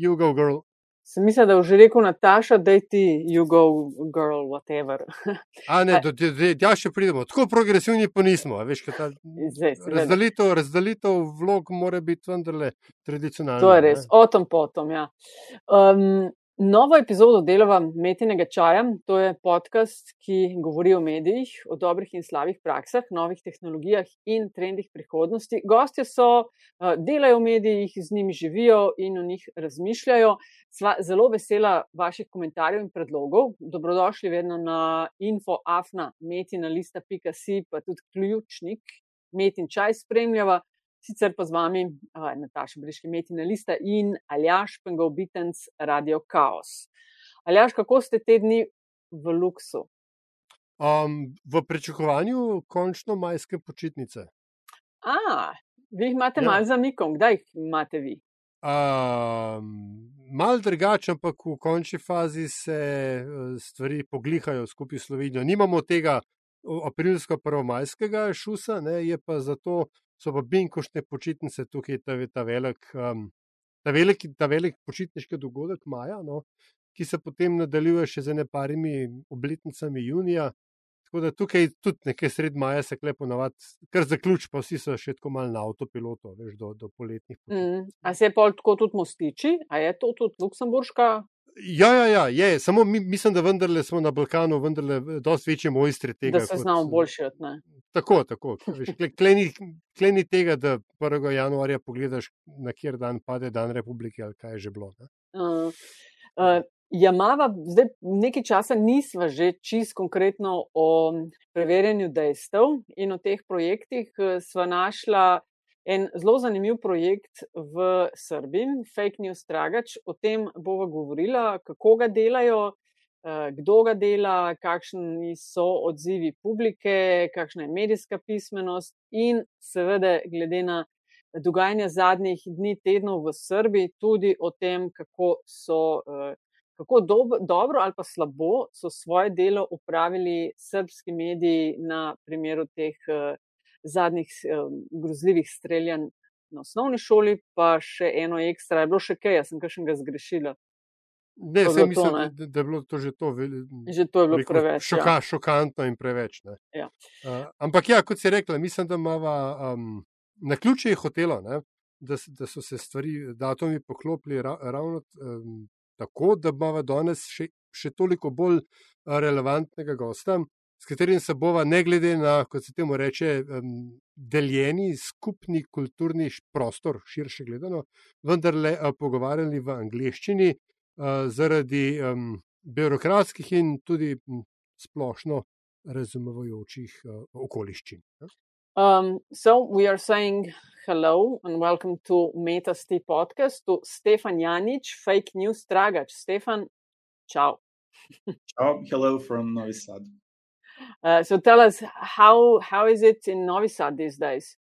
you go, girl. Sem mislila, da je že rekel Nataša, da je ti, you go, girl, whatever. A ne, do tega še pridemo. Tako progresivni pa nismo. Veš, ta, Zdaj, razdalitev, razdalitev vlog mora biti vendarle tradicionalna. To je res, o tom potom. Ja. Um, Novo epizodo delava Metinega čaja, to je podcast, ki govori o medijih, o dobrih in slabih praksah, novih tehnologijah in trendih prihodnosti. Gostje so, delajo v medijih, z njimi živijo in o njih razmišljajo. Sva zelo vesela vaših komentarjev in predlogov. Dobrodošli vedno na infoafna, metina.si, pa tudi ključnik, metin čaj spremljava sicer pa z vami uh, Nataša Briški, Metina Lista in Aljaš Pengov Bitens, Radio Chaos. Aljaš, kako ste te dni v luksu? Um, v pričakovanju končno majske počitnice. A, vi jih imate ja. malo za mikom, kdaj jih imate vi? Um, mal drugače, ampak v končni fazi se stvari poglihajo skupaj s Slovenijo. Nimamo tega aprilsko-prvomajskega šusa, ne, je pa zato so pa binkošne počitnice, tukaj je ta, ta, velik, um, ta, velik, ta velik počitniški dogodek maja, no, ki se potem nadaljuje še z neparimi obletnicami junija. Tako da tukaj tudi nekaj sred maja se klepo navad, kar zaključ, pa vsi so še tako malo na avtopilotu, veš, do, do poletnih. Mm, a se je pa tako tudi mostiči, a je to tudi luksemburška Ja, ja, ja je. samo mi, mislim, da vendarle smo na Balkanu, vendarle, dosti večji mojstri tega. Da se znamo boljši od nas. Tako, tako. Kleni, kleni tega, da 1. januarja pogledaš, na kjer dan pade dan republike ali kaj je že bilo. Uh, uh, Jamava, zdaj nekaj časa nisva že čist konkretno o preverjanju dejstev in o teh projektih sva našla en zelo zanimiv projekt v Srbiji, Fake News Tragač. O tem bova govorila, kako ga delajo, eh, kdo ga dela, kakšni so odzivi publike, kakšna je medijska pismenost in seveda glede na dogajanje zadnjih dni, tednov v Srbiji, tudi o tem, kako so. Eh, kako dob, dobro ali pa slabo so svoje delo upravili srpski mediji na primeru teh uh, zadnjih um, grozljivih streljanj na osnovni šoli, pa še eno ekstra, je bilo še kaj, jaz sem kaj še ga zgrešila. Ne, to mislim, to, ne? Da, je bilo to že to. Že to je bilo rekel, preveč. Šoka, ja. Šokantno in preveč. Ja. Uh, ampak ja, kot si rekla, mislim, da imamo um, na ključe hotelo, ne, da, da so se stvari, datumi poklopili ra, ravno um, tako, da imamo danes še, še toliko bolj relevantnega gosta s katerim se bova, ne glede na, kot se temu reče, deljeni skupni kulturni prostor, širše gledano, vendarle pogovarjali v angleščini zaradi birokratskih in tudi splošno razumevajočih okoliščin. Um, so we are saying hello and welcome to MetaST podcast to Stefan Janic, fake news tragač. Stefan, ciao. ciao, hello from Novi Sad. Uh, so tell us how how is it in Novi Sad these days?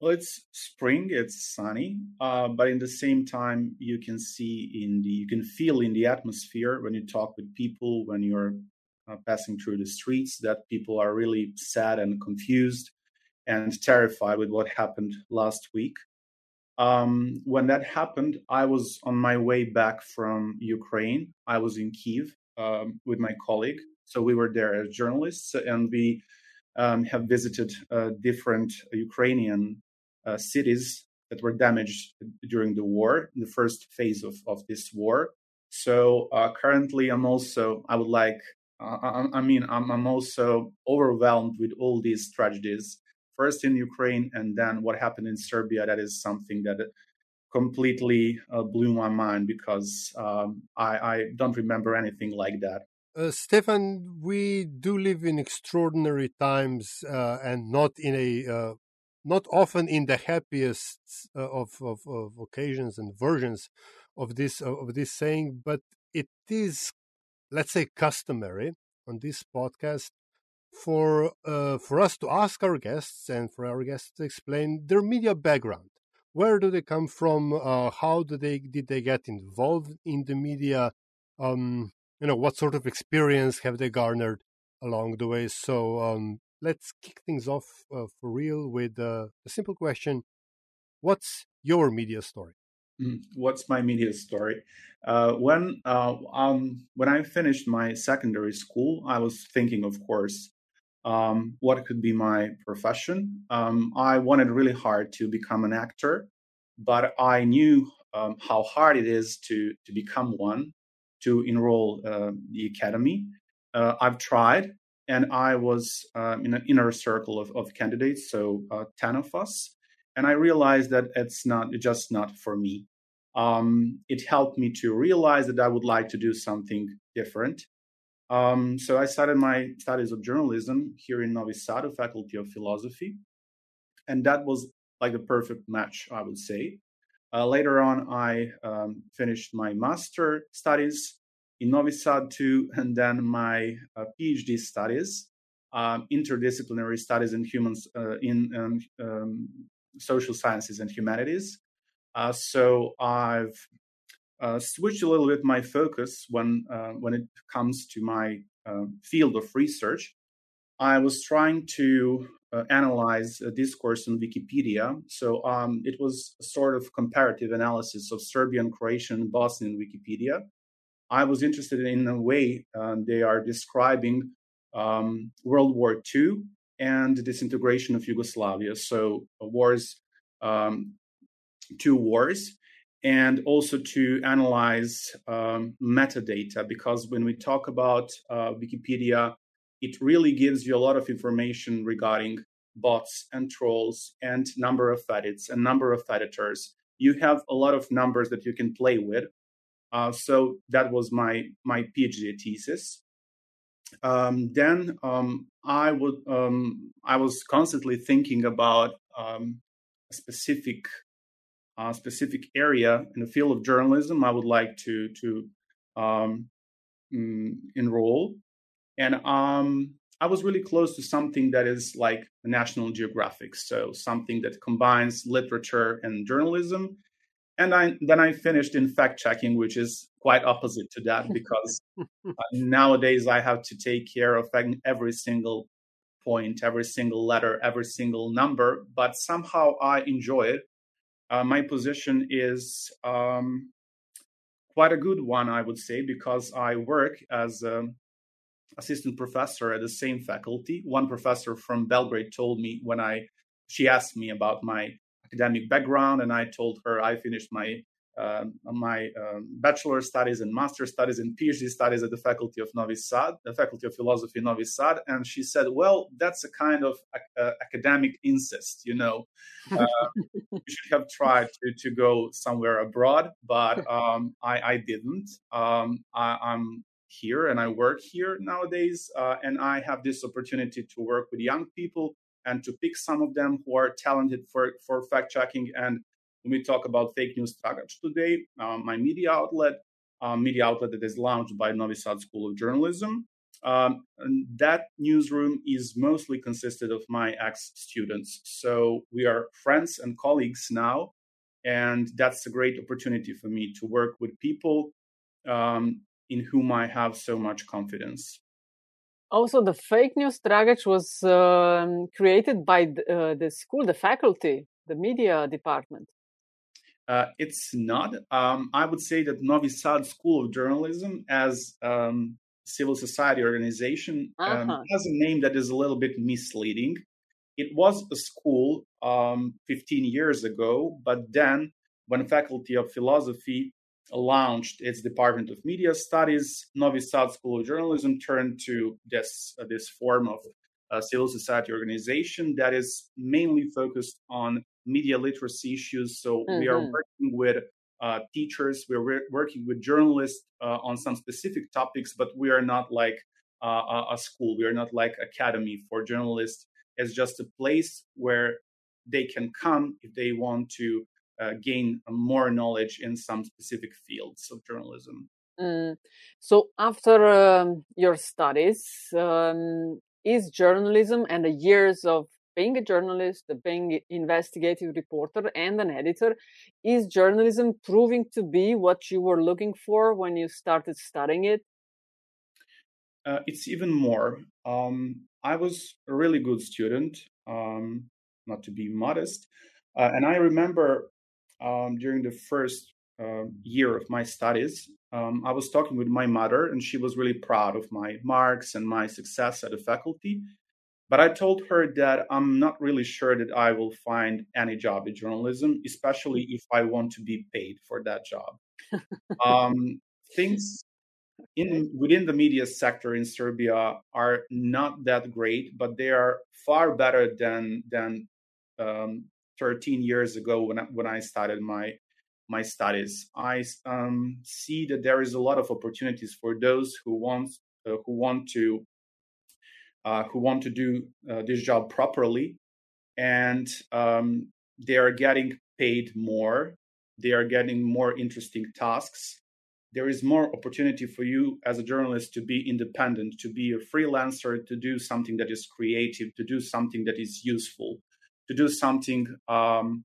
Well, it's spring. It's sunny, uh, but in the same time, you can see in the you can feel in the atmosphere when you talk with people when you're uh, passing through the streets that people are really sad and confused and terrified with what happened last week. Um, when that happened, I was on my way back from Ukraine. I was in Kiev um, with my colleague so we were there as journalists, and we um, have visited uh, different Ukrainian uh, cities that were damaged during the war, in the first phase of, of this war. So uh, currently, I'm also, I would like, uh, I, I, mean, I'm, I'm also overwhelmed with all these tragedies. First in Ukraine, and then what happened in Serbia. That is something that completely uh, blew my mind because um, I, I don't remember anything like that. Uh, Stefan, we do live in extraordinary times uh, and not in a uh, not often in the happiest uh, of, of, of, occasions and versions of this of this saying, but it is, let's say, customary on this podcast for uh, for us to ask our guests and for our guests to explain their media background. Where do they come from? Uh, how do they did they get involved in the media? Um, you know what sort of experience have they garnered along the way so um, let's kick things off uh, for real with uh, a simple question what's your media story Mm, what's my media story? Uh, when uh, um, when I finished my secondary school, I was thinking, of course, um, what could be my profession. Um, I wanted really hard to become an actor, but I knew um, how hard it is to to become one, to enroll uh, the academy. Uh, I've tried, and I was um, in an inner circle of, of candidates, so uh, ten of us, and I realized that it's not just not for me. Um, it helped me to realize that I would like to do something different. Um, so I started my studies of journalism here in Novi Sad, Faculty of Philosophy, and that was like the perfect match, I would say. Uh, later on, I um, finished my master studies in Novi Sad too, and then my uh, PhD studies, um, interdisciplinary studies in humans uh, in um, um, social sciences and humanities. Uh, so I've uh, switched a little bit my focus when uh, when it comes to my field of research. I was trying to uh, analyze a discourse on Wikipedia. So um, it was a sort of comparative analysis of Serbian, Croatian, Bosnian Wikipedia. I was interested in the way uh, they are describing um, World War II and the disintegration of Yugoslavia. So uh, wars, um, two wars, and also to analyze um, metadata because when we talk about uh, Wikipedia, it really gives you a lot of information regarding bots and trolls and number of edits and number of editors. You have a lot of numbers that you can play with. Uh, so that was my my PhD thesis. Um, then um, I would um, I was constantly thinking about um, a specific uh, specific area in the field of journalism. I would like to to um, mm, enroll, and um, I was really close to something that is like National Geographic, so something that combines literature and journalism. And I, then I finished in fact checking, which is quite opposite to that because uh, nowadays I have to take care of every single point, every single letter, every single number. But somehow I enjoy it. Uh, my position is um, quite a good one, I would say, because I work as a assistant professor at the same faculty. One professor from Belgrade told me when I she asked me about my academic background, and I told her I finished my uh, my um, bachelor studies and master studies and PhD studies at the Faculty of Novi Sad, the Faculty of Philosophy Novi Sad, and she said, "Well, that's a kind of uh, academic incest, you know. Uh, you should have tried to, to go somewhere abroad, but um, I, I, didn't. Um, I, am here and I work here nowadays, uh, and I have this opportunity to work with young people and to pick some of them who are talented for, for fact checking. And when we talk about fake news Tragač today, uh, my media outlet, uh, media outlet that is launched by Novi Sad School of Journalism, um, that newsroom is mostly consisted of my ex students. So we are friends and colleagues now. And that's a great opportunity for me to work with people um, in whom I have so much confidence. Also, the fake news Tragač was um, created by the, uh, the, school, the faculty, the media department. Uh, it's not. Um, I would say that Novi Sad School of Journalism, as um, civil society organization, um, uh-huh. has a name that is a little bit misleading. It was a school um, 15 years ago, but then when Faculty of Philosophy launched its Department of Media Studies, Novi Sad School of Journalism turned to this, uh, this form of uh, civil society organization that is mainly focused on media literacy issues. So mm-hmm. we are mm-hmm. working with uh, teachers, we're re- working with journalists uh, on some specific topics, but we are not like uh, a school. We are not like academy for journalists. It's just a place where they can come if they want to uh, gain more knowledge in some specific fields of journalism. Mm. So, after um, your studies, um, is journalism and the years of being a journalist, being investigative reporter, and an editor, is journalism proving to be what you were looking for when you started studying it? Uh, it's even more. Um, I was a really good student, um, not to be modest, uh, and I remember um, during the first uh, year of my studies, um, I was talking with my mother, and she was really proud of my marks and my success at the faculty. But I told her that I'm not really sure that I will find any job in journalism, especially if I want to be paid for that job. um, things in within the media sector in Serbia are not that great, but they are far better than than um, 13 years ago when I, when I started my my studies. I um, see that there is a lot of opportunities for those who want uh, who want to uh, who want to do uh, this job properly, and um, they are getting paid more. They are getting more interesting tasks. There is more opportunity for you as a journalist to be independent, to be a freelancer, to do something that is creative, to do something that is useful, to do something um,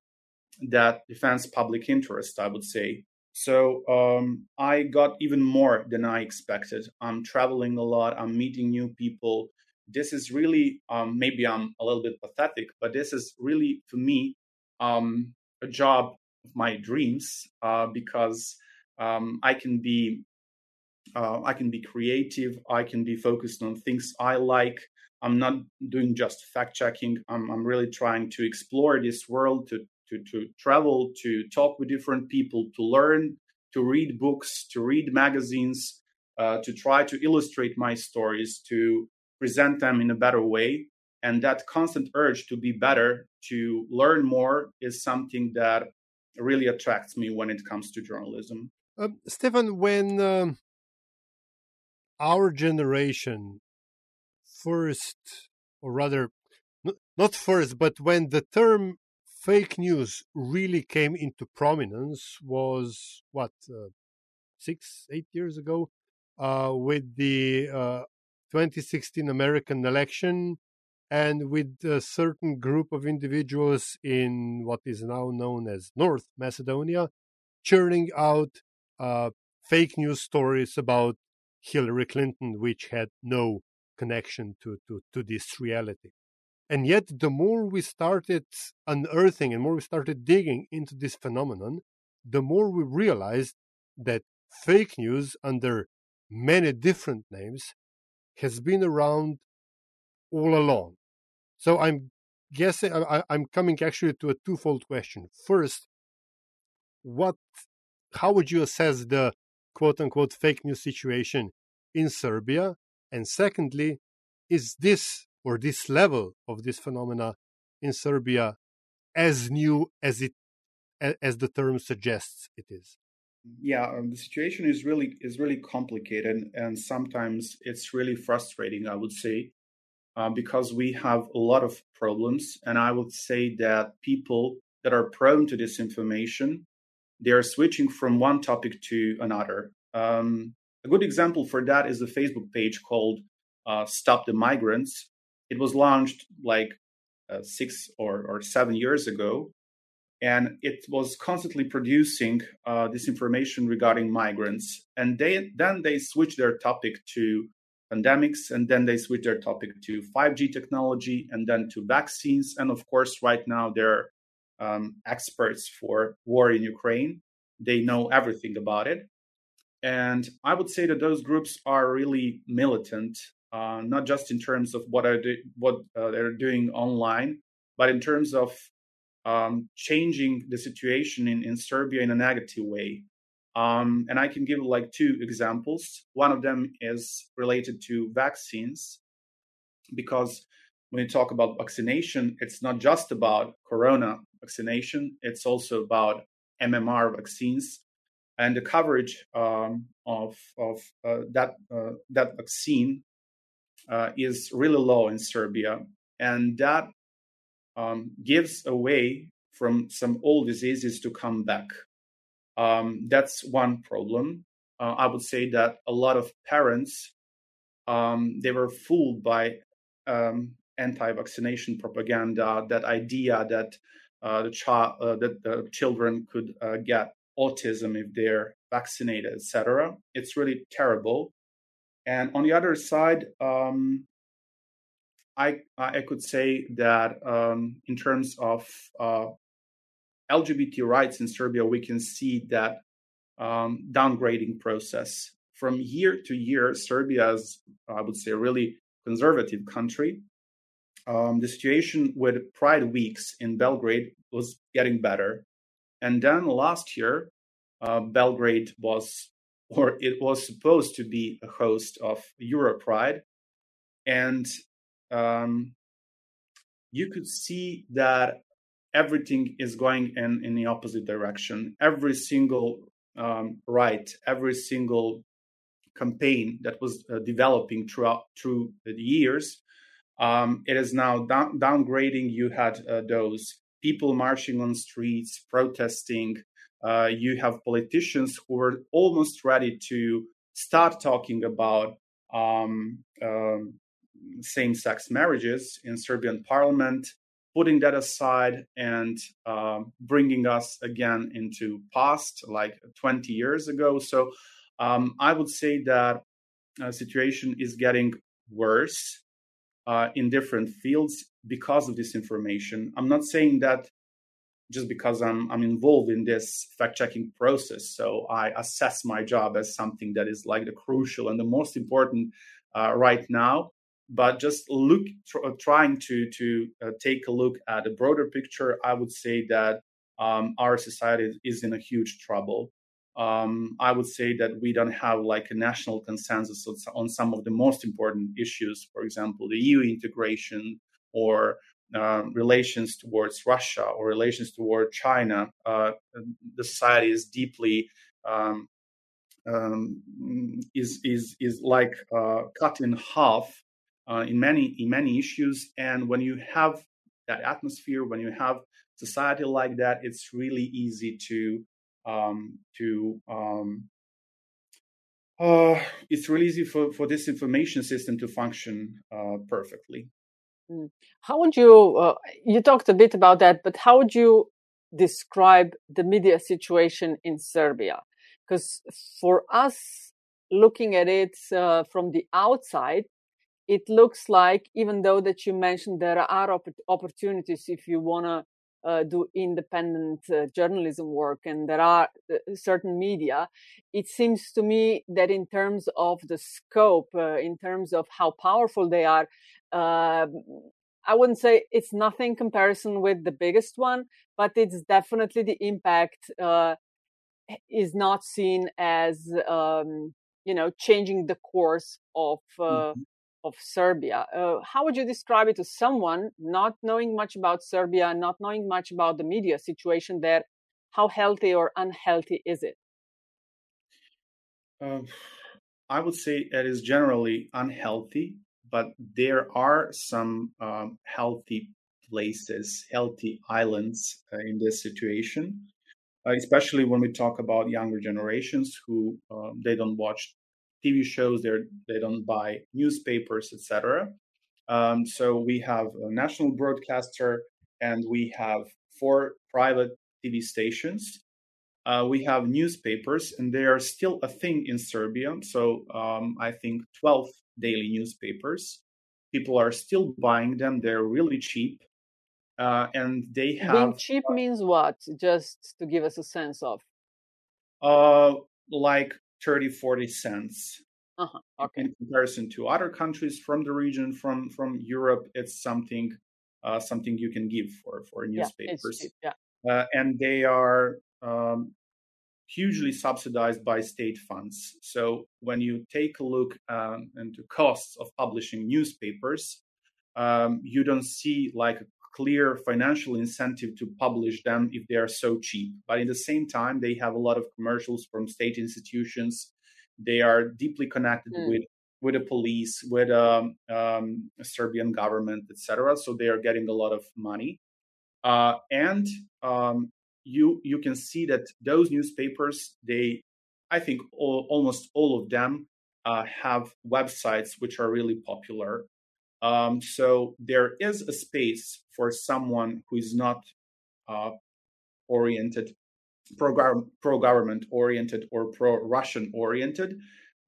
that defends public interest, I would say. So um, I got even more than I expected. I'm traveling a lot, I'm meeting new people. This is really, um, maybe I'm a little bit pathetic, but this is really, for me, um, a job of my dreams uh, because um, I can be. Uh, I can be creative. I can be focused on things I like. I'm not doing just fact checking. I'm, I'm really trying to explore this world, to to, to travel, to talk with different people, to learn, to read books, to read magazines, uh, to try to illustrate my stories, to present them in a better way. And that constant urge to be better, to learn more, is something that really attracts me when it comes to journalism. Um, Stefan, when um, our generation first, or rather, not first, but when the term fake news really came into prominence was what uh, six, eight years ago, uh, with the uh, 2016 American election, and with a certain group of individuals in what is now known as North Macedonia, churning out uh, fake news stories about Hillary Clinton, which had no connection to, to, to this reality. And yet, the more we started unearthing and more we started digging into this phenomenon, the more we realized that fake news, under many different names, has been around all along. So I'm guessing I, am coming actually to a twofold question. First, what, how would you assess the quote unquote fake news situation in Serbia? And secondly, is this or this level of this phenomena in Serbia as new as it as the term suggests it is? Yeah, um, the situation is really is really complicated, and sometimes it's really frustrating. I would say uh, because we have a lot of problems, and I would say that people that are prone to disinformation they are switching from one topic to another. Um, a good example for that is a Facebook page called uh, "Stop the Migrants," It was launched like uh, six or, or seven years ago, and it was constantly producing uh, this information regarding migrants. And they then they switched their topic to pandemics, and then they switched their topic to 5G technology, and then to vaccines. And of course, right now they're um, experts for war in Ukraine. They know everything about it. And I would say that those groups are really militant uh, not just in terms of what do, what uh, they're doing online, but in terms of um, changing the situation in, in Serbia in a negative way. Um, and I can give like two examples. One of them is related to vaccines, because when you talk about vaccination, it's not just about corona vaccination, it's also about MMR vaccines. And the coverage um, of, of uh, that, uh, that vaccine uh, is really low in Serbia, and that um, gives away from some old diseases to come back. Um, that's one problem. Uh, I would say that a lot of parents um, they were fooled by um, anti-vaccination propaganda. That idea that uh, the child uh, that the children could get autism if they're vaccinated, etc. It's really terrible. And on the other side, um, I I could say that um, in terms of uh, LGBT rights in Serbia, we can see that um, downgrading process. From year to year, Serbia is, I would say, a really conservative country. Um, the situation with Pride weeks in Belgrade was getting better. And then last year, uh, Belgrade was, or it was supposed to be a host of Euro Pride. And um, you could see that everything is going in, in the opposite direction. Every single um, right, every single campaign that was uh, developing throughout through the years, um, it is now down, downgrading. You had uh, those people marching on streets, protesting. Uh, you have politicians who are almost ready to start talking about um, um same-sex marriages in Serbian parliament putting that aside and uh, bringing us again into past like 20 years ago so um, i would say that uh, situation is getting worse uh, in different fields because of this information. I'm not saying that just because i'm i'm involved in this fact checking process so i assess my job as something that is like the crucial and the most important uh, right now but just look tr- uh, trying to to uh, take a look at a broader picture i would say that um, our society is in a huge trouble um, i would say that we don't have like a national consensus on some of the most important issues for example the eu integration or uh, relations towards russia or relations toward china uh, the society is deeply um, um, is is is like uh, cut in half uh, in many in many issues. And when you have that atmosphere, when you have society like that, it's really easy to um, to um, uh, it's really easy for, for this information system to function uh, perfectly. Hmm. How would you? Uh, you talked a bit about that, but how would you describe the media situation in Serbia? Because for us, looking at it uh, from the outside, it looks like even though that you mentioned there are opp- opportunities if you want to uh, do independent uh, journalism work and there are uh, certain media it seems to me that in terms of the scope uh, in terms of how powerful they are um, i wouldn't say it's nothing comparison with the biggest one but it's definitely the impact uh, is not seen as um, you know changing the course of uh, mm-hmm of Serbia. Uh, how would you describe it to someone not knowing much about Serbia, not knowing much about the media situation there? How healthy or unhealthy is it? Uh, I would say it is generally unhealthy, but there are some um, healthy places, healthy islands uh, in this situation. Uh, especially when we talk about younger generations who um, they don't watch TV shows, they they don't buy newspapers, etc. Um, so we have a national broadcaster and we have four private TV stations. Uh, we have newspapers, and they are still a thing in Serbia. So um, I think 12 daily newspapers. People are still buying them. They're really cheap. Uh, and they have. Being cheap uh, means what? Just to give us a sense of. Uh, like 30, 40 cents. Uh-huh. Okay. In comparison to other countries from the region, from from Europe, it's something uh, something you can give for for newspapers. Yeah, yeah. Uh, and they are um, hugely subsidized by state funds. So when you take a look um, into costs of publishing newspapers, um, you don't see like a clear financial incentive to publish them if they are so cheap. But in the same time, they have a lot of commercials from state institutions they are deeply connected mm. with with the police, with um, um, Serbian government, etc. So they are getting a lot of money, uh, and um, you you can see that those newspapers, they, I think, all, almost all of them uh, have websites which are really popular. Um, so there is a space for someone who is not uh, oriented pro pro government oriented or pro Russian oriented,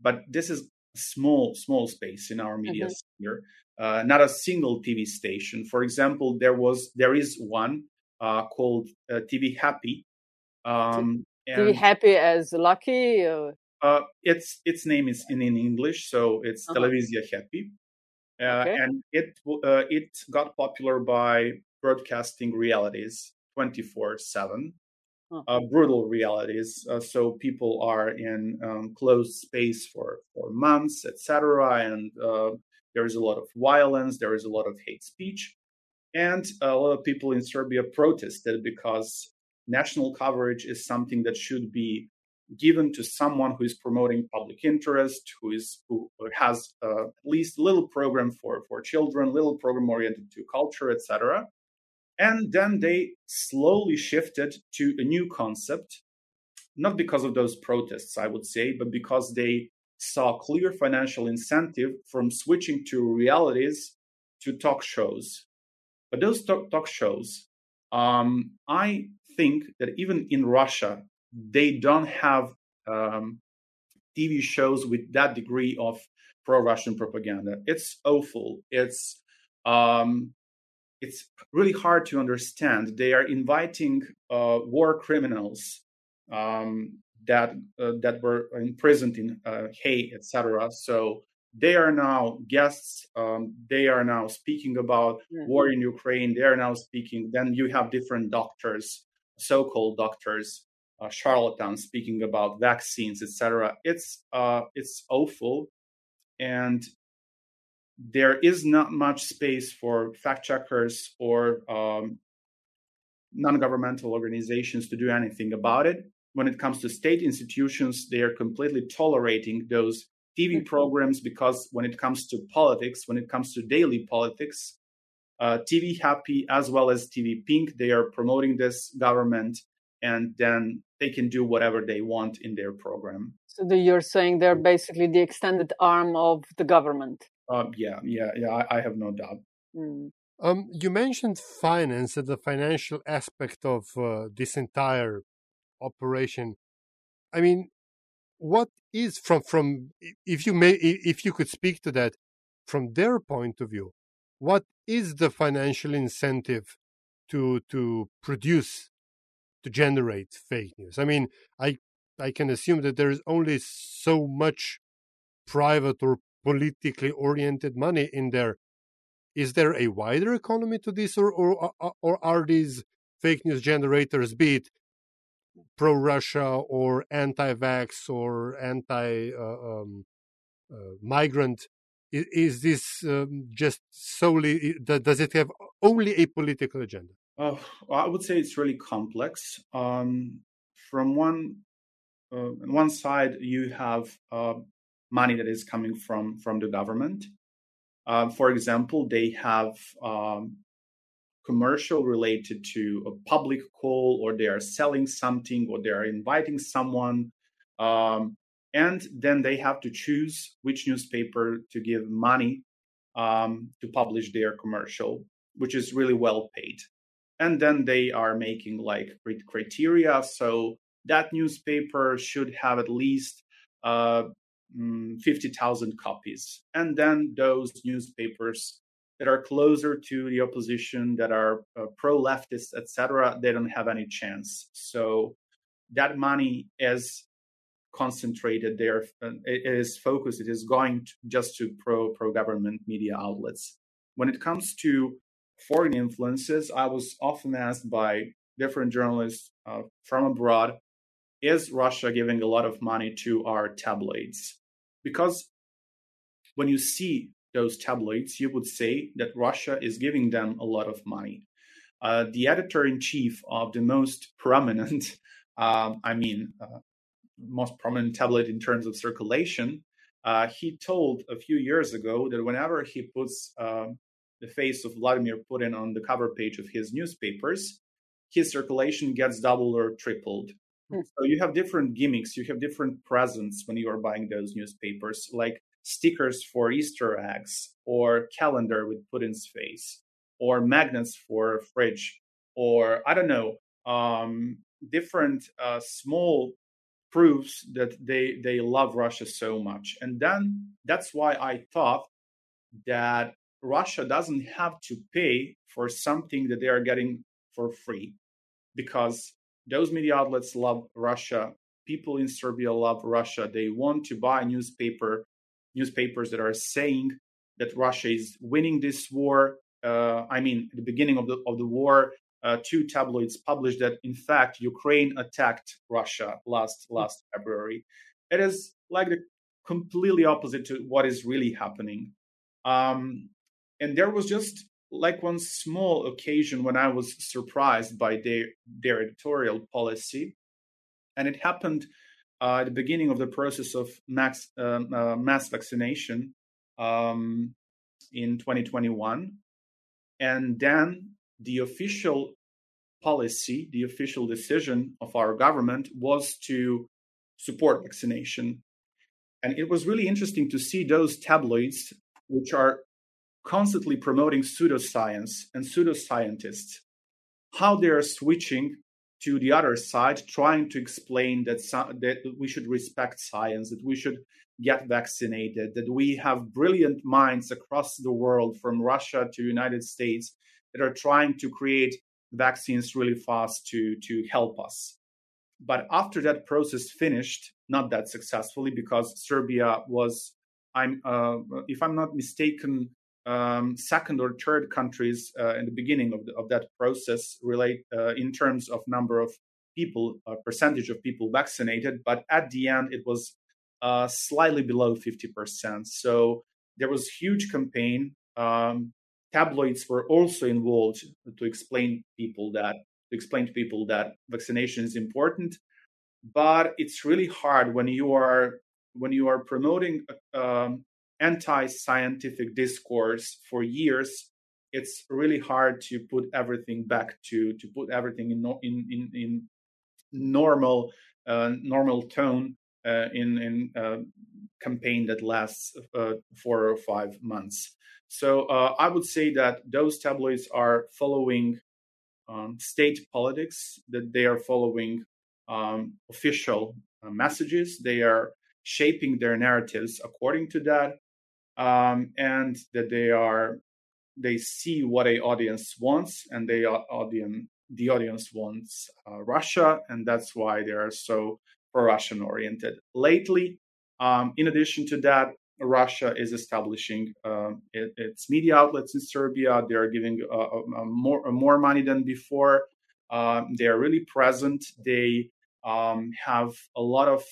but this is small small space in our media mm-hmm. sphere. Uh, not a single TV station. For example, there was there is one uh, called uh, TV Happy. Um, TV Happy as lucky. Uh, its its name is in, in English, so it's uh-huh. Televizija Happy, okay. and it uh, it got popular by broadcasting realities twenty four seven. Uh, brutal realities. Uh, so people are in um, closed space for, for months, etc. And uh, there is a lot of violence, there is a lot of hate speech. And a lot of people in Serbia protested because national coverage is something that should be given to someone who is promoting public interest, who is who has uh, at least little program for for children, little program oriented to culture, etc. And then they slowly shifted to a new concept, not because of those protests, I would say, but because they saw clear financial incentive from switching to realities to talk shows. But those talk, talk shows, um, I think that even in Russia, they don't have um, TV shows with that degree of pro-Russian propaganda. It's awful. It's um, it's really hard to understand. They are inviting uh, war criminals um, that uh, that were imprisoned in uh, Hague, etc. So they are now guests. Um, they are now speaking about mm-hmm. war in Ukraine. They are now speaking. Then you have different doctors, so-called doctors, uh, charlatans speaking about vaccines, etc. It's uh, it's awful, and there is not much space for fact checkers or um, non-governmental organizations to do anything about it. When it comes to state institutions, they are completely tolerating those TV mm-hmm. programs because when it comes to politics, when it comes to daily politics, uh, TV Happy as well as TV Pink, they are promoting this government and then they can do whatever they want in their program. So the, you're saying they're basically the extended arm of the government. Uh, yeah, yeah, yeah. I, I have no doubt. Mm. Um, you mentioned finance and the financial aspect of uh, this entire operation. I mean, what is from from if you may if you could speak to that from their point of view, what is the financial incentive to to produce to generate fake news? I mean, I I can assume that there is only so much private or politically oriented money in there. Is there a wider economy to this, or or or are these fake news generators, be it pro Russia or anti vax or anti uh, um, uh, migrant? Is, is this um, just solely, does it have only a political agenda? Uh, I would say it's really complex. Um, from one uh, on one side, you have uh, money that is coming from from the government. Uh, for example, they have um, commercial related to a public call, or they are selling something, or they are inviting someone, um, and then they have to choose which newspaper to give money um, to publish their commercial, which is really well paid. And then they are making like criteria. So that newspaper should have at least uh, um, 50,000 copies. And then those newspapers that are closer to the opposition, that are uh, pro leftist, etc., they don't have any chance. So that money is concentrated there. It is focused. It is going to, just to pro pro government media outlets. When it comes to foreign influences, I was often asked by different journalists uh, from abroad is Russia giving a lot of money to our tabloids? Because when you see those tabloids, you would say that Russia is giving them a lot of money. Uh, the editor in chief of the most prominent, um, I mean, uh, most prominent tabloid in terms of circulation, uh, he told a few years ago that whenever he puts um, the face of Vladimir Putin on the cover page of his newspapers, his circulation gets doubled or tripled. Hmm. So you have different gimmicks, you have different presents when you are buying those newspapers, like stickers for Easter eggs, or calendar with Putin's face, or magnets for a fridge, or I don't know, um, different uh, small proofs that they they love Russia so much. And then that's why I thought that Russia doesn't have to pay for something that they are getting for free because those media outlets love Russia. People in Serbia love Russia. They want to buy newspaper newspapers that are saying that Russia is winning this war. Uh, I mean, at the beginning of the of the war, uh, two tabloids published that in fact Ukraine attacked Russia last last February. It is like the completely opposite to what is really happening. Um, and there was just like one small occasion when I was surprised by their their editorial policy, and it happened uh, at the beginning of the process of max um, uh, mass vaccination um, in 2021, and then the official policy, the official decision of our government was to support vaccination. And it was really interesting to see those tabloids, which are constantly promoting pseudoscience and pseudoscientists, how they are switching to the other side, trying to explain that, that we should respect science, that we should get vaccinated, that we have brilliant minds across the world, from Russia to United States, that are trying to create vaccines really fast to, to help us. But after that process finished, not that successfully, because Serbia was, I'm, uh, if I'm not mistaken, um, second or third countries uh, in the beginning of, the, of that process relate uh, in terms of number of people, uh, percentage of people vaccinated, but at the end it was uh, slightly below 50%. So there was huge campaign. Um, tabloids were also involved to explain people that to explain to people that vaccination is important. But it's really hard when you are when you are promoting um, anti-scientific discourse for years it's really hard to put everything back to to put everything in in in, in normal uh, normal tone uh, in in uh, campaign that lasts uh, four or five months. So uh, I would say that those tabloids are following um, state politics. That they are following um, official uh, messages. They are shaping their narratives according to that um, and that they are they see what a audience wants and they are audience the audience wants uh, Russia, and that's why they are so pro-Russian oriented. Lately, um, in addition to that, Russia is establishing uh, it, its media outlets in Serbia. They are giving uh, uh more more money than before. Um, they are really present. They um, have a lot of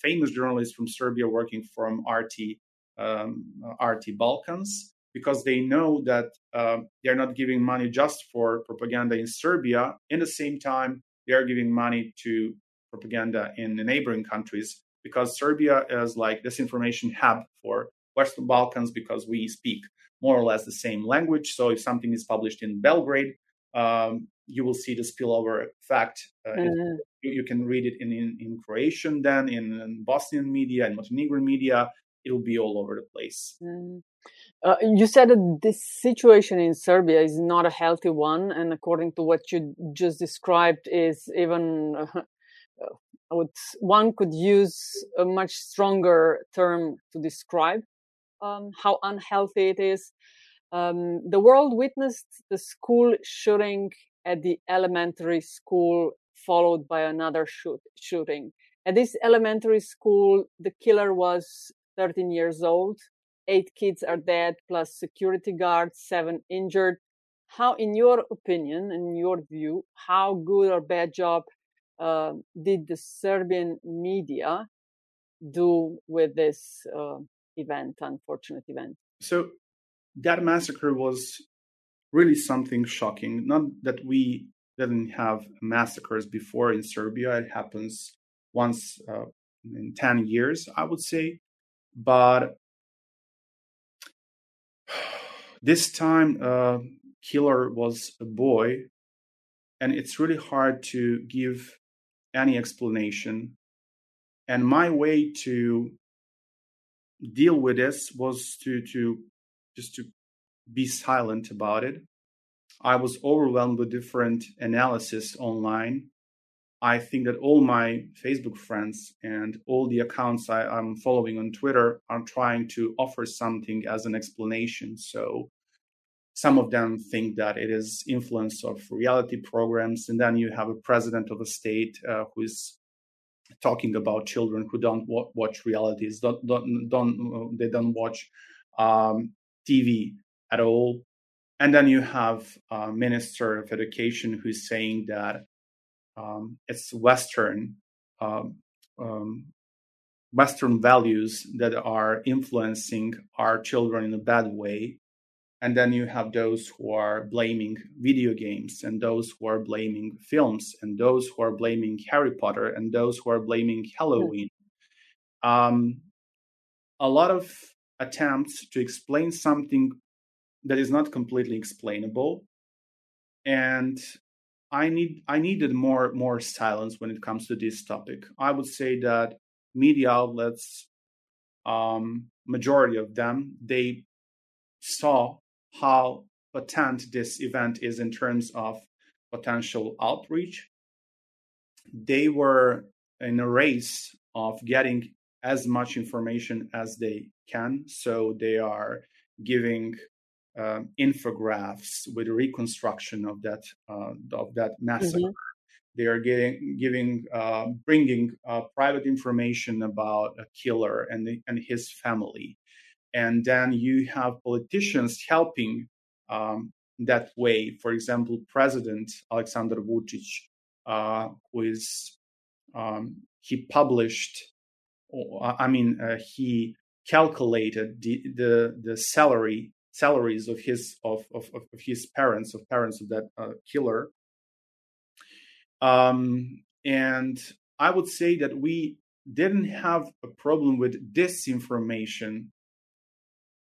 famous journalists from Serbia working from RT um, RT Balkans because they know that uh, they're not giving money just for propaganda in Serbia. In the same time, they are giving money to propaganda in the neighboring countries because Serbia is like disinformation hub for Western Balkans because we speak more or less the same language. So if something is published in Belgrade, um, you will see the spillover effect. Uh, mm-hmm. you, you, can read it in, in, in Croatian, then in, in Bosnian media, in Montenegrin media, it'll be all over the place. Mm. Uh, you said that this situation in Serbia is not a healthy one, and according to what you just described, is even uh, would, one could use a much stronger term to describe um, how unhealthy it is. Um, the world witnessed the school shooting at the elementary school, followed by another shoot, shooting. At this elementary school, the killer was 13 years old. Eight kids are dead, plus security guards, seven injured. How, in your opinion, in your view, how good or bad job uh, did the Serbian media do with this uh, event, unfortunate event? So that massacre was really something shocking. Not that we didn't have massacres before in Serbia. It happens once uh, in 10 years, I would say. But this time, uh, killer was a boy, and it's really hard to give any explanation. And my way to deal with this was to to just to be silent about it. I was overwhelmed with different analysis online I think that all my Facebook friends and all the accounts I, am following on Twitter are trying to offer something as an explanation. So some of them think that it is influence of reality programs, and then you have a president of a state uh, who is talking about children who don't watch realities, don't don't, don't they don't watch um, TV at all, and then you have a minister of education who's saying that um, it's Western um, um, Western values that are influencing our children in a bad way. And then you have those who are blaming video games, and those who are blaming films, and those who are blaming Harry Potter, and those who are blaming Halloween. Um, a lot of attempts to explain something that is not completely explainable. And I need I needed more more silence when it comes to this topic. I would say that media outlets, um, majority of them, they saw how potent this event is in terms of potential outreach. They were in a race of getting as much information as they can. So they are giving uh, infographics with reconstruction of that uh, of that massacre. Mm-hmm. They are getting, giving, uh, bringing uh, private information about a killer and the, and his family, and then you have politicians helping um, that way. For example, President Alexander Vučić, uh, who is um, he published, I mean, uh, he calculated the, the the salary salaries of his of, of, of his parents of parents of that uh, killer. Um, and I would say that we didn't have a problem with disinformation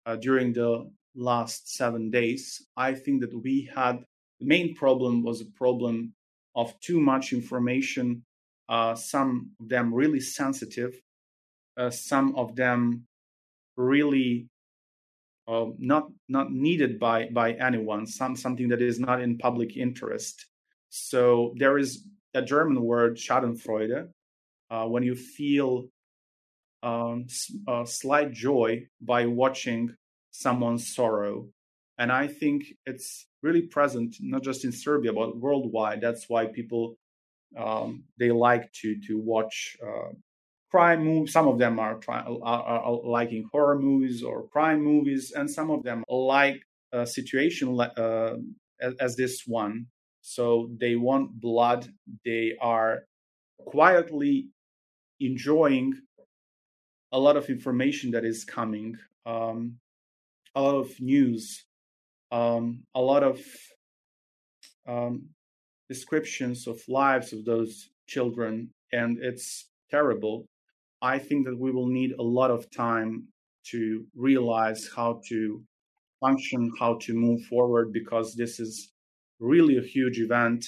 uh, during the last seven days. I think that we had the main problem was a problem of too much information, uh, some of them really sensitive, uh, some of them really uh, not not needed by by anyone, some something that is not in public interest. So there is a German word, Schadenfreude, uh, when you feel um, slight joy by watching someone's sorrow. And I think it's really present, not just in Serbia, but worldwide. That's why people um, they like to to watch uh, crime movies. Some of them are, try, are, are, liking horror movies or crime movies, and some of them like a situation uh, as, as this one so they want blood. They are quietly enjoying a lot of information that is coming, um, a lot of news, um, a lot of um, descriptions of lives of those children, and it's terrible. I think that we will need a lot of time to realize how to function, how to move forward, because this is really a huge event,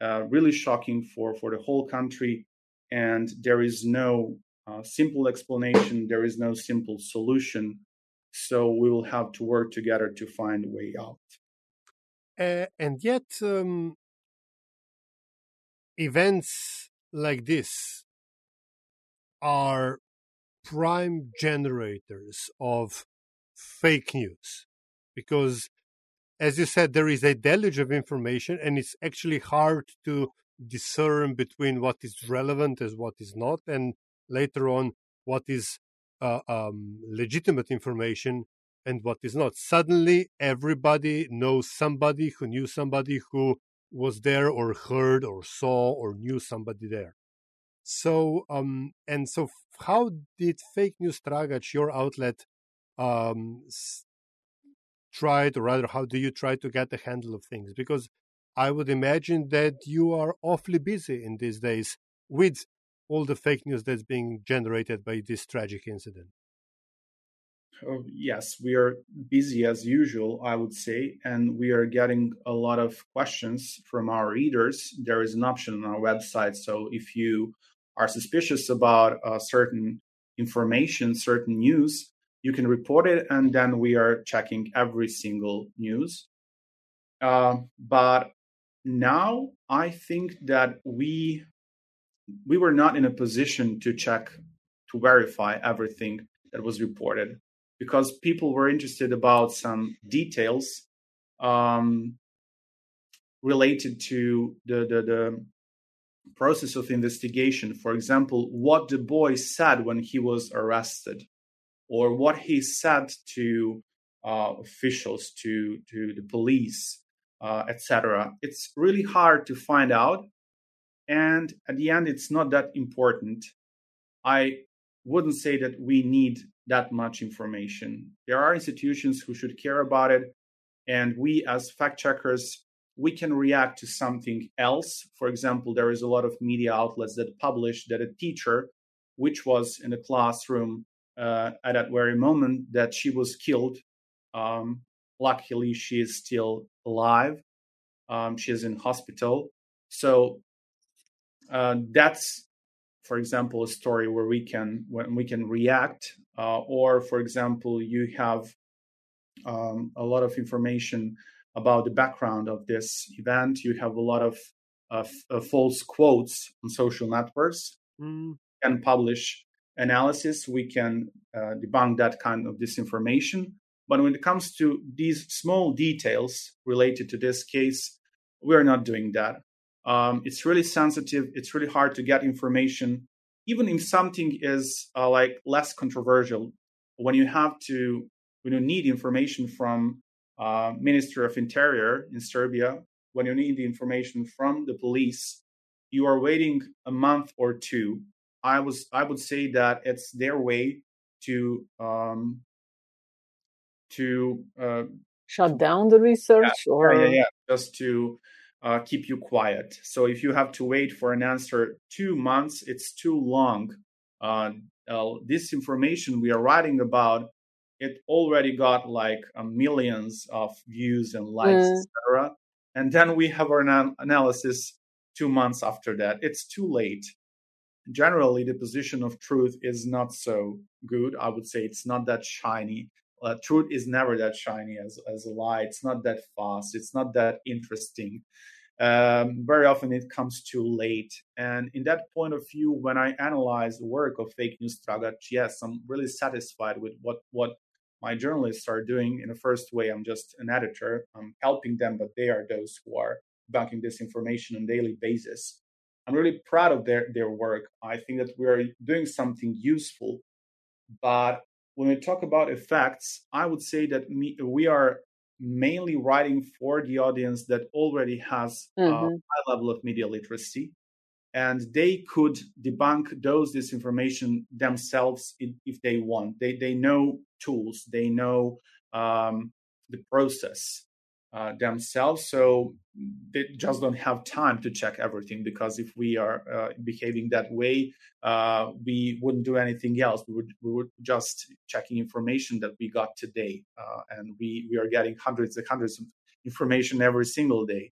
uh, really shocking for, for the whole country. And there is no uh, simple explanation, there is no simple solution. So we will have to work together to find a way out. Uh, and yet, um, events like this are prime generators of fake news because as you said, there is a deluge of information, and it's actually hard to discern between what is relevant as what is not, and later on what is uh, um, legitimate information and what is not. Suddenly, everybody knows somebody who knew somebody who was there, or heard, or saw, or knew somebody there. So, um, and so, how did Fake News Tragač, your outlet, um, tried, or rather, how do you try to get a handle of things? Because I would imagine that you are awfully busy in these days with all the fake news that's being generated by this tragic incident. Oh, yes, we are busy as usual, I would say, and we are getting a lot of questions from our readers. There is an option on our website. So if you are suspicious about a certain information, certain news, you can report it and then we are checking every single news. Uh, but now i think that we we were not in a position to check to verify everything that was reported because people were interested about some details um, related to the, the, the process of investigation. For example, what the boy said when he was arrested, or what he said to uh, officials, to to the police, uh, etc. It's really hard to find out, and at the end, it's not that important. I wouldn't say that we need that much information. There are institutions who should care about it, and we as fact checkers we can react to something else. For example, there is a lot of media outlets that publish that a teacher, which was in a classroom uh, at that very moment that she was killed, um, luckily she is still alive. Um, she is in hospital. So uh, that's, for example, a story where we can when we can react. Uh, or, for example, you have um, a lot of information about the background of this event. You have a lot of, of, of false quotes on social networks. Mm. Can publish analysis. We can uh, debunk that kind of disinformation. But when it comes to these small details related to this case, we're not doing that. Um, it's really sensitive. It's really hard to get information, even if something is uh, like less controversial. When you have to, when you need information from uh, Ministry of Interior in Serbia, when you need the information from the police, you are waiting a month or two. I was I would say that it's their way to um, to uh, shut down the research yeah, or yeah, yeah, just to uh, keep you quiet. So if you have to wait for an answer two months, it's too long. Uh, uh this information we are writing about it already got like uh, millions of views and likes, mm. etc. And then we have our an- analysis two months after that. It's too late. Generally, the position of truth is not so good. I would say it's not that shiny. Uh, truth is never that shiny as, as a lie. It's not that fast. It's not that interesting um, very often it comes too late. And in that point of view, when I analyze the work of Fake News Tragač, yes, I'm really satisfied with what, what my journalists are doing in the first way. I'm just an editor. I'm helping them, but they are those who are banking this information on a daily basis. I'm really proud of their, their work. I think that we are doing something useful. But when we talk about effects, I would say that me, we are mainly writing for the audience that already has mm-hmm. a high level of media literacy and they could debunk those disinformation themselves if they want. They they know tools. They know um, the process uh, themselves. So they just don't have time to check everything because if we are uh, behaving that way uh, we wouldn't do anything else. We would we would just checking information that we got today uh, and we we are getting hundreds and hundreds of information every single day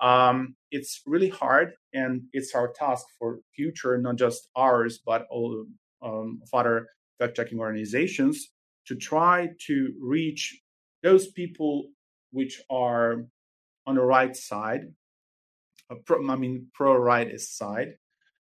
um, it's really hard and it's our task for future not just ours but all um, of other fact checking organizations to try to reach those people which are on the right side, uh, pro, I mean pro-rightist side,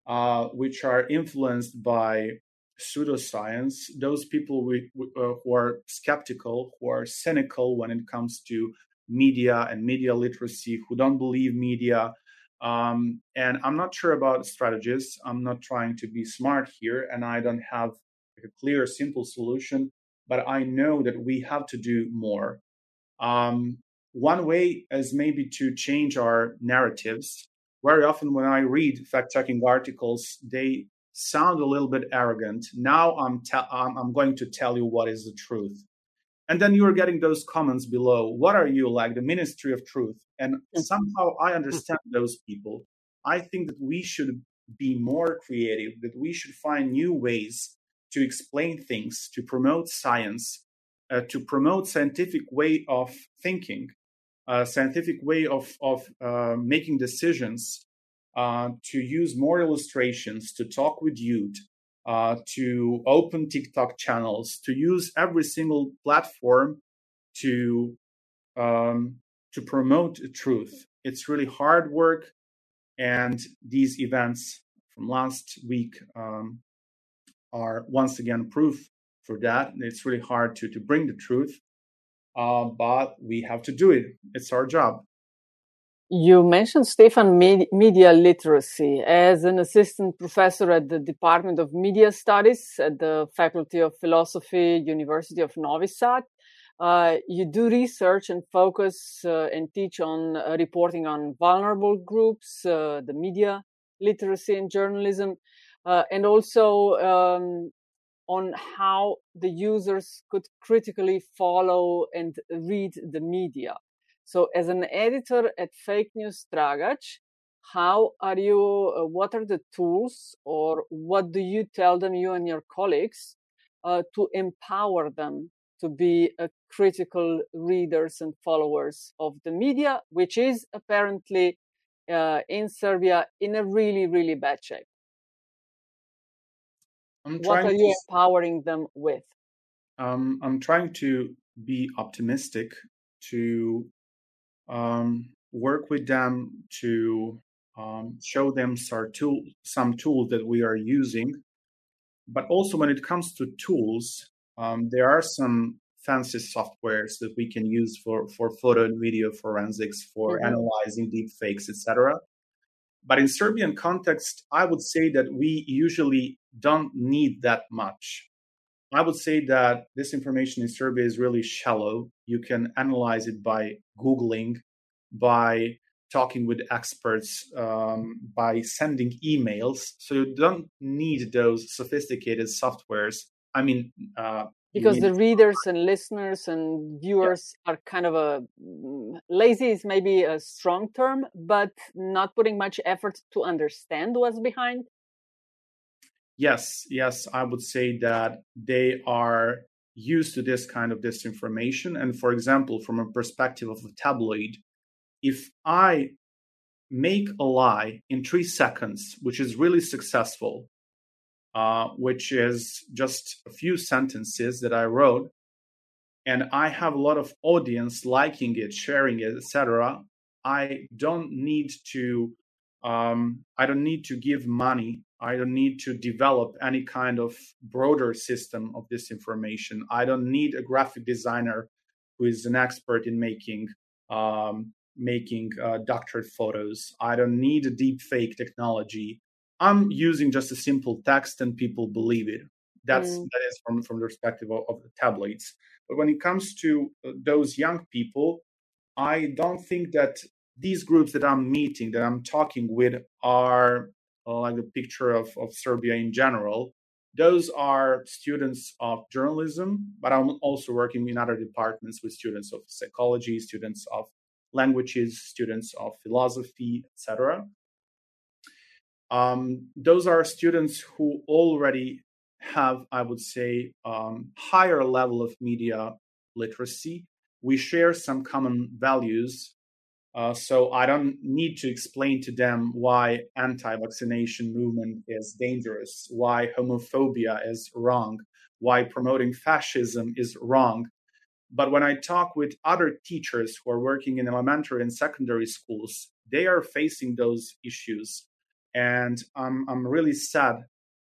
uh, which are influenced by pseudoscience. Those people we, uh, who are skeptical, who are cynical when it comes to media and media literacy, who don't believe media. Um, and I'm not sure about strategies. I'm not trying to be smart here, and I don't have a clear, simple solution. But I know that we have to do more. Um, one way is maybe to change our narratives. Very often, when I read fact checking articles, they sound a little bit arrogant. Now I'm, te- I'm going to tell you what is the truth. And then you're getting those comments below. What are you like, the Ministry of Truth? And somehow I understand those people. I think that we should be more creative, that we should find new ways to explain things, to promote science, uh, to promote scientific way of thinking, a scientific way of of uh, making decisions, uh, to use more illustrations, to talk with youth, uh, to open TikTok channels, to use every single platform to um, to promote the truth. It's really hard work, and these events from last week um, are once again proof for that. It's really hard to to bring the truth. uh, but we have to do it. It's our job. You mentioned, Stefan, media literacy. As an assistant professor at the Department of Media Studies at the Faculty of Philosophy, University of Novi Sad, uh, you do research and focus uh, and teach on uh, reporting on vulnerable groups, uh, the media literacy and journalism, uh, and also um, on how the users could critically follow and read the media. So, as an editor at Fake News Tragač, how are you? Uh, what are the tools, or what do you tell them, you and your colleagues, uh, to empower them to be uh, critical readers and followers of the media, which is apparently uh, in Serbia in a really, really bad shape? what are you to, empowering them with? Um, I'm trying to be optimistic to um, work with them to um, show them some, tool, some tools that we are using. But also, when it comes to tools, um, there are some fancy softwares that we can use for, for photo and video forensics, for mm-hmm. analyzing deep fakes, etc. But in Serbian context, I would say that we usually don't need that much. I would say that this information in Serbia is really shallow. You can analyze it by Googling, by talking with experts, um, by sending emails. So you don't need those sophisticated softwares. I mean, uh, because the readers and listeners and viewers yeah. are kind of a lazy is maybe a strong term, but not putting much effort to understand what's behind yes, yes, I would say that they are used to this kind of disinformation. And for example, from a perspective of a tabloid, if I make a lie in three seconds, which is really successful, uh, which is just a few sentences that I wrote, and I have a lot of audience liking it, sharing it, etc. I don't need to um, I don't need to give money I don't need to develop any kind of broader system of this information. I don't need a graphic designer who is an expert in making um, making uh, doctored photos. I don't need a deep fake technology. I'm using just a simple text and people believe it. That's mm. that is from from the perspective of, of the tabloids. But when it comes to uh, those young people, I don't think that these groups that I'm meeting, that I'm talking with, are like the picture of, of Serbia in general. Those are students of journalism, but I'm also working in other departments with students of psychology, students of languages, students of philosophy, etc. Um, those are students who already have, I would say, um, higher level of media literacy. We share some common values uh, so I don't need to explain to them why anti-vaccination movement is dangerous, why homophobia is wrong, why promoting fascism is wrong. But when I talk with other teachers who are working in elementary and secondary schools, they are facing those issues. And I'm, I'm really sad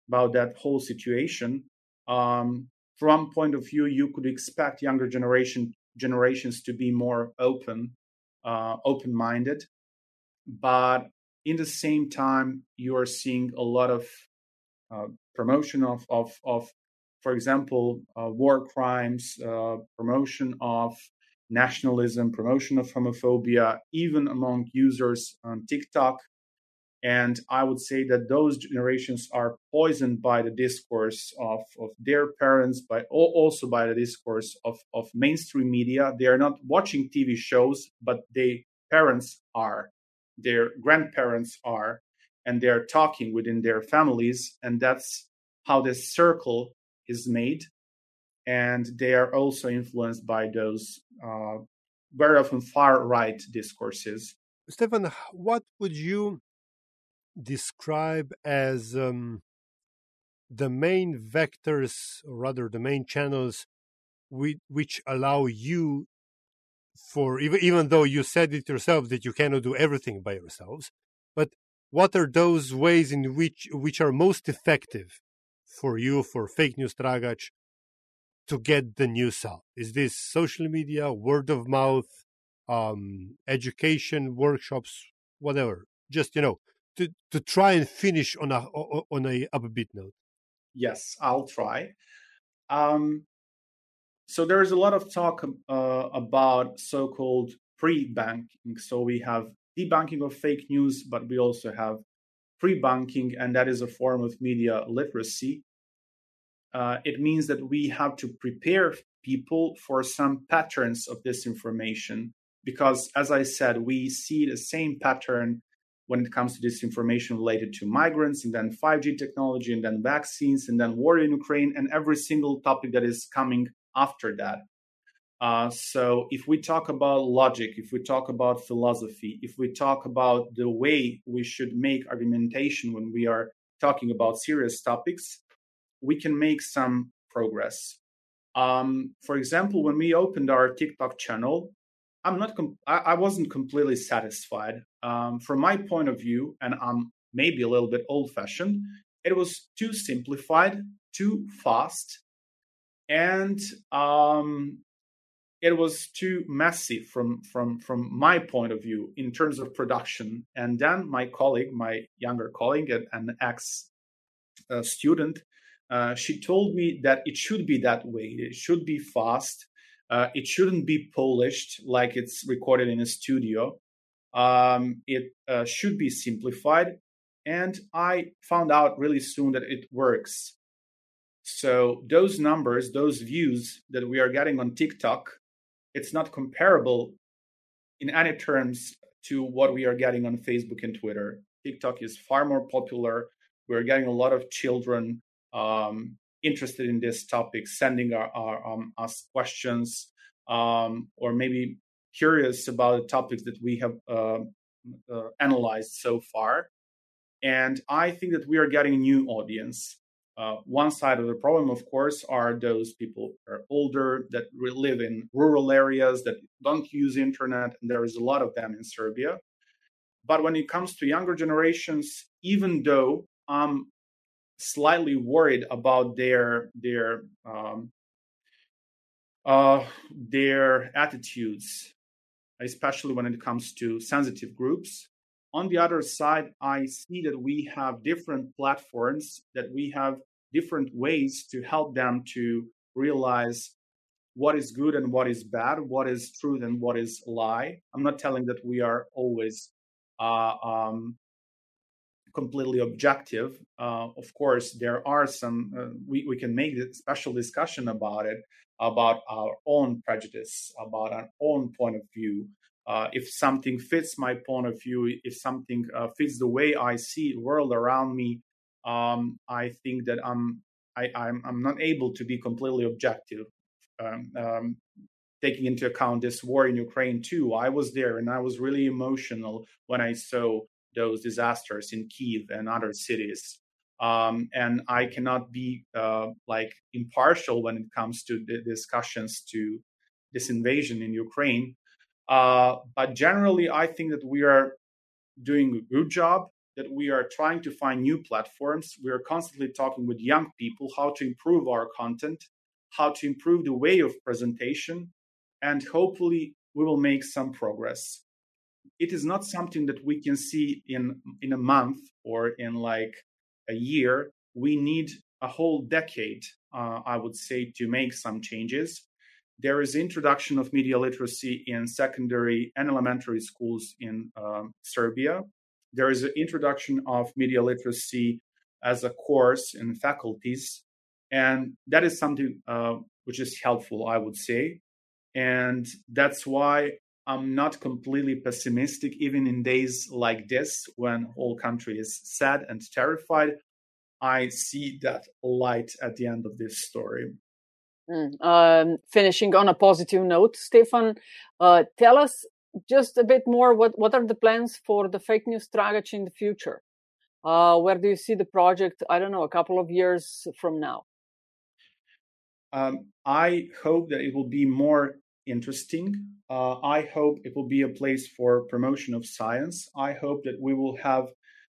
about that whole situation. Um, from point of view, you could expect younger generation generations to be more open uh, open minded. But in the same time, you are seeing a lot of uh, promotion of, of, of, for example, uh, war crimes, uh, promotion of nationalism, promotion of homophobia, even among users on TikTok. And I would say that those generations are poisoned by the discourse of, of their parents, but also by the discourse of, of mainstream media. They are not watching TV shows, but their parents are, their grandparents are, and they're talking within their families. And that's how this circle is made. And they are also influenced by those uh, very often far right discourses. Stefan, what would you describe as um, the main vectors, or rather the main channels, which allow you for even even though you said it yourself that you cannot do everything by yourselves, but what are those ways in which which are most effective for you for fake news Tragač to get the news out? Is this social media, word of mouth, um, education workshops, whatever? Just you know, to to try and finish on a on a upbeat note. Yes, I'll try. Um, so there's a lot of talk uh, about so-called pre-bunking. So we have debunking of fake news, but we also have pre-bunking, and that is a form of media literacy. Uh, it means that we have to prepare people for some patterns of disinformation because, as I said, we see the same pattern when it comes to disinformation related to migrants, and then 5G technology, and then vaccines, and then war in Ukraine, and every single topic that is coming after that. Uh, so, if we talk about logic, if we talk about philosophy, if we talk about the way we should make argumentation when we are talking about serious topics, we can make some progress. Um, for example, when we opened our TikTok channel, I'm not. Com- I, I, wasn't completely satisfied. Um, from my point of view, and I'm maybe a little bit old-fashioned. It was too simplified, too fast, and um, it was too messy from from from my point of view in terms of production. And then my colleague, my younger colleague, an ex uh, student, uh, she told me that it should be that way. It should be fast. Uh, it shouldn't be polished like it's recorded in a studio. Um, it uh, should be simplified. And I found out really soon that it works. So those numbers, those views that we are getting on TikTok, it's not comparable in any terms to what we are getting on Facebook and Twitter. TikTok is far more popular. We're getting a lot of children um, interested in this topic, sending our, our um, us questions, um, or maybe curious about the topics that we have uh, uh, analyzed so far. And I think that we are getting a new audience. Uh, one side of the problem, of course, are those people who are older that live in rural areas that don't use internet, and there is a lot of them in Serbia. But when it comes to younger generations, even though I'm slightly worried about their their um, uh, their attitudes, especially when it comes to sensitive groups. On the other side, I see that we have different platforms, that we have different ways to help them to realize what is good and what is bad, what is truth and what is lie. I'm not telling that we are always uh, um, completely objective. Uh, of course, there are some, uh, we, we can make a special discussion about it, about our own prejudice, about our own point of view. Uh, if something fits my point of view, if something uh, fits the way I see the world around me, um, I think that I'm, I, am I'm not able to be completely objective. Um, um, taking into account this war in Ukraine too, I was there and I was really emotional when I saw those disasters in Kiev and other cities. Um, and I cannot be uh, like impartial when it comes to the discussions to this invasion in Ukraine. Uh, but generally, I think that we are doing a good job. That we are trying to find new platforms. We are constantly talking with young people how to improve our content, how to improve the way of presentation, and hopefully we will make some progress it is not something that we can see in in a month or in like a year. We need a whole decade uh, i would say to make some changes. There is introduction of media literacy in secondary and elementary schools in um, serbia. There is an introduction of media literacy as a course in faculties and that is something uh, which is helpful i would say. And that's why I'm not completely pessimistic, even in days like this when whole country is sad and terrified. I see that light at the end of this story. Mm, um, finishing on a positive note, Stefan, uh, tell us just a bit more. What what are the plans for the fake news Tragač in the future? Uh, where do you see the project? I don't know, a couple of years from now. Um, I hope that it will be more interesting. Uh, I hope it will be a place for promotion of science. I hope that we will have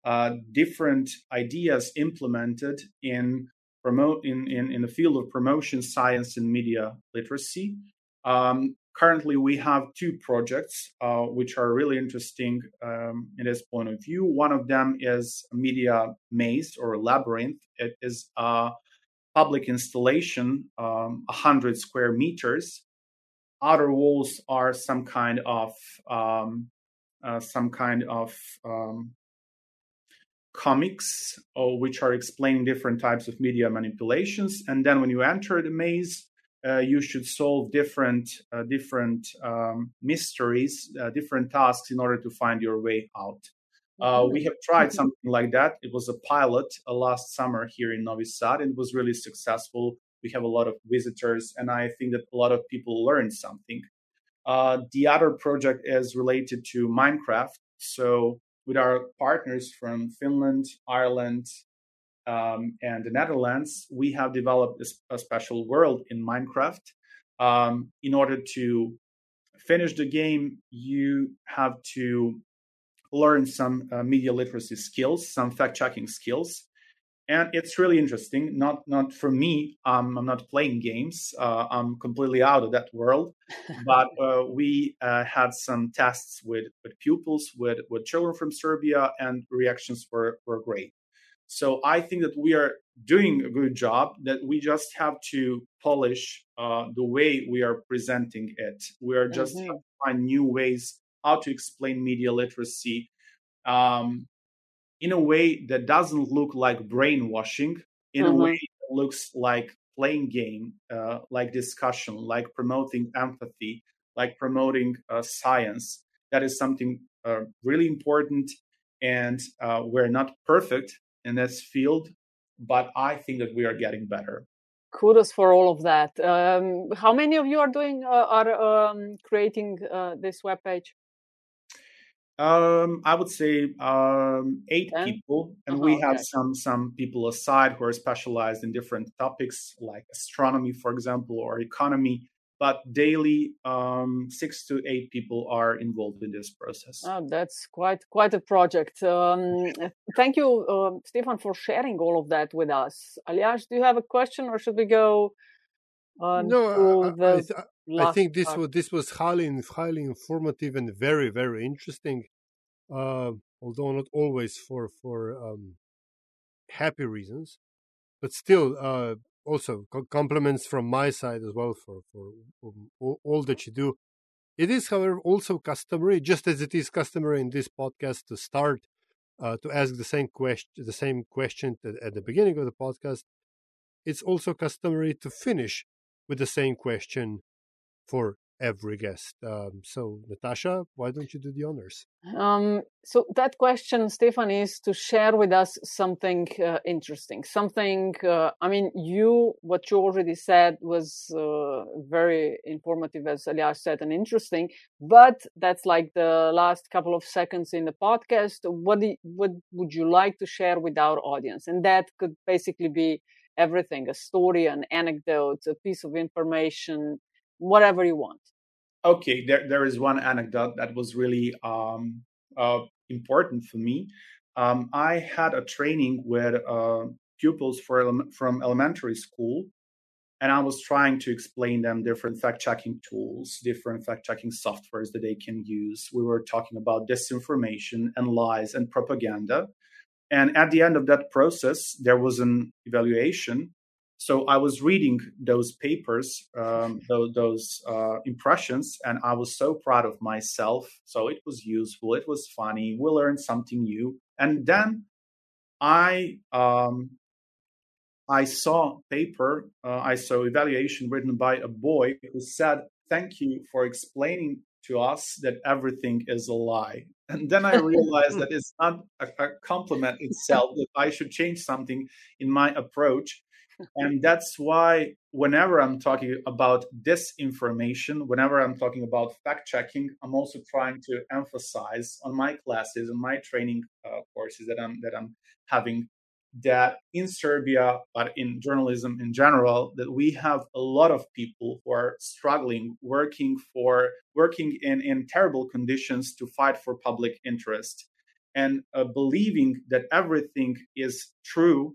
uh, different ideas implemented in promote in, in, in the field of promotion, science, and media literacy. Um, currently, we have two projects uh, which are really interesting um, in this point of view. One of them is Media Maze or Labyrinth. It is a public installation, um, 100 square meters. Outer walls are some kind of um, uh, some kind of um, comics or which are explaining different types of media manipulations. And then when you enter the maze uh, you should solve different uh, different um, mysteries uh, different tasks in order to find your way out. Uh, we have tried mm-hmm. something like that. It was a pilot uh, last summer here in novi sad and it was really successful we have a lot of visitors and i think that a lot of people learn something. Uh, the other project is related to minecraft. So with our partners from Finland, Ireland, um, and the Netherlands, we have developed a, a special world in Minecraft. Um, in order to finish the game, you have to learn some uh, media literacy skills, some fact checking skills and it's really interesting. Not not for me. Um, I'm not playing games. Uh, I'm completely out of that world. but uh, we uh, had some tests with with pupils, with with children from Serbia, and reactions were were great. So I think that we are doing a good job. That we just have to polish uh, the way we are presenting it. We are just mm-hmm. find new ways how to explain media literacy. Um, in a way that doesn't look like brainwashing, in mm-hmm. a way that looks like playing game, uh, like discussion, like promoting empathy, like promoting uh, science. That is something uh, really important, and uh, we're not perfect in this field, but I think that we are getting better. Kudos for all of that. Um, how many of you are doing uh, are um, creating uh, this webpage? Um, I would say um, eight Ten? people, and uh-huh, we have okay. some some people aside who are specialized in different topics like astronomy, for example, or economy. But daily, um, six to eight people are involved in this process. Oh, that's quite quite a project. Um, thank you, uh, Stefan, for sharing all of that with us. Aljaž, do you have a question, or should we go? no, I, I, think this part. was this was highly highly informative and very very interesting. Uh, although not always for for um, happy reasons, but still uh, also compliments from my side as well for for all, all that you do. It is, however, also customary, just as it is customary in this podcast, to start uh, to ask the same question, the same question at the beginning of the podcast. It's also customary to finish with the same question for every guest. Um, so, Natasha, why don't you do the honors? Um, so, that question, Stefan, is to share with us something uh, interesting. Something, uh, I mean, you, what you already said was uh, very informative, as Aljaž said, and interesting, but that's like the last couple of seconds in the podcast. What, you, what would you like to share with our audience? And that could basically be everything a story, an anecdote, a piece of information, whatever you want. Okay, there, there is one anecdote that was really um, uh, important for me. Um, I had a training with uh, pupils for, from elementary school, and I was trying to explain them different fact checking tools, different fact checking softwares that they can use. We were talking about disinformation and lies and propaganda. And at the end of that process, there was an evaluation. So I was reading those papers, um, those, those uh, impressions, and I was so proud of myself. So it was useful, it was funny, we learned something new. And then I um, I saw paper, uh, I saw evaluation written by a boy who said, "Thank you for explaining to us that everything is a lie. And then I realized that it's not a, a compliment itself, that I should change something in my approach. And that's why, whenever I'm talking about disinformation, whenever I'm talking about fact checking, I'm also trying to emphasize on my classes and my training uh, courses that I'm that I'm having that in Serbia, but in journalism in general, that we have a lot of people who are struggling, working for working in, in terrible conditions to fight for public interest, and uh, believing that everything is true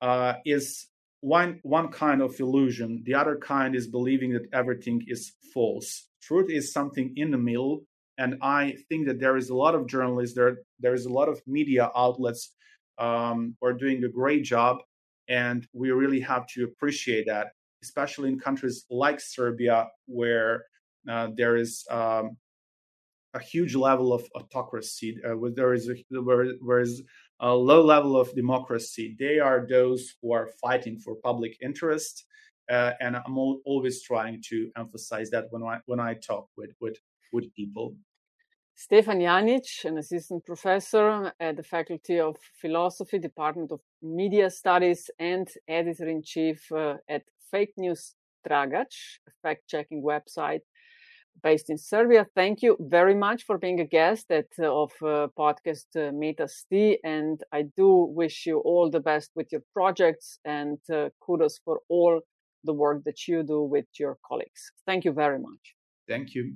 uh, is one one kind of illusion. The other kind is believing that everything is false. Truth is something in the middle, and I think that there is a lot of journalists there. There is a lot of media outlets um, who are doing a great job, and we really have to appreciate that, especially in countries like Serbia, where uh, there is um, a huge level of autocracy, uh, where there is a, where, where is a low level of democracy. They are those who are fighting for public interest, uh, and I'm always trying to emphasize that when I when I talk with with with people. Stefan Janjić, an assistant professor at the Faculty of Philosophy, Department of Media Studies, and editor in chief uh, at Fake News Tragač, a fact checking website based in Serbia. Thank you very much for being a guest at, uh, of uh, podcast uh, Meta And I do wish you all the best with your projects and uh, kudos for all the work that you do with your colleagues. Thank you very much. Thank you.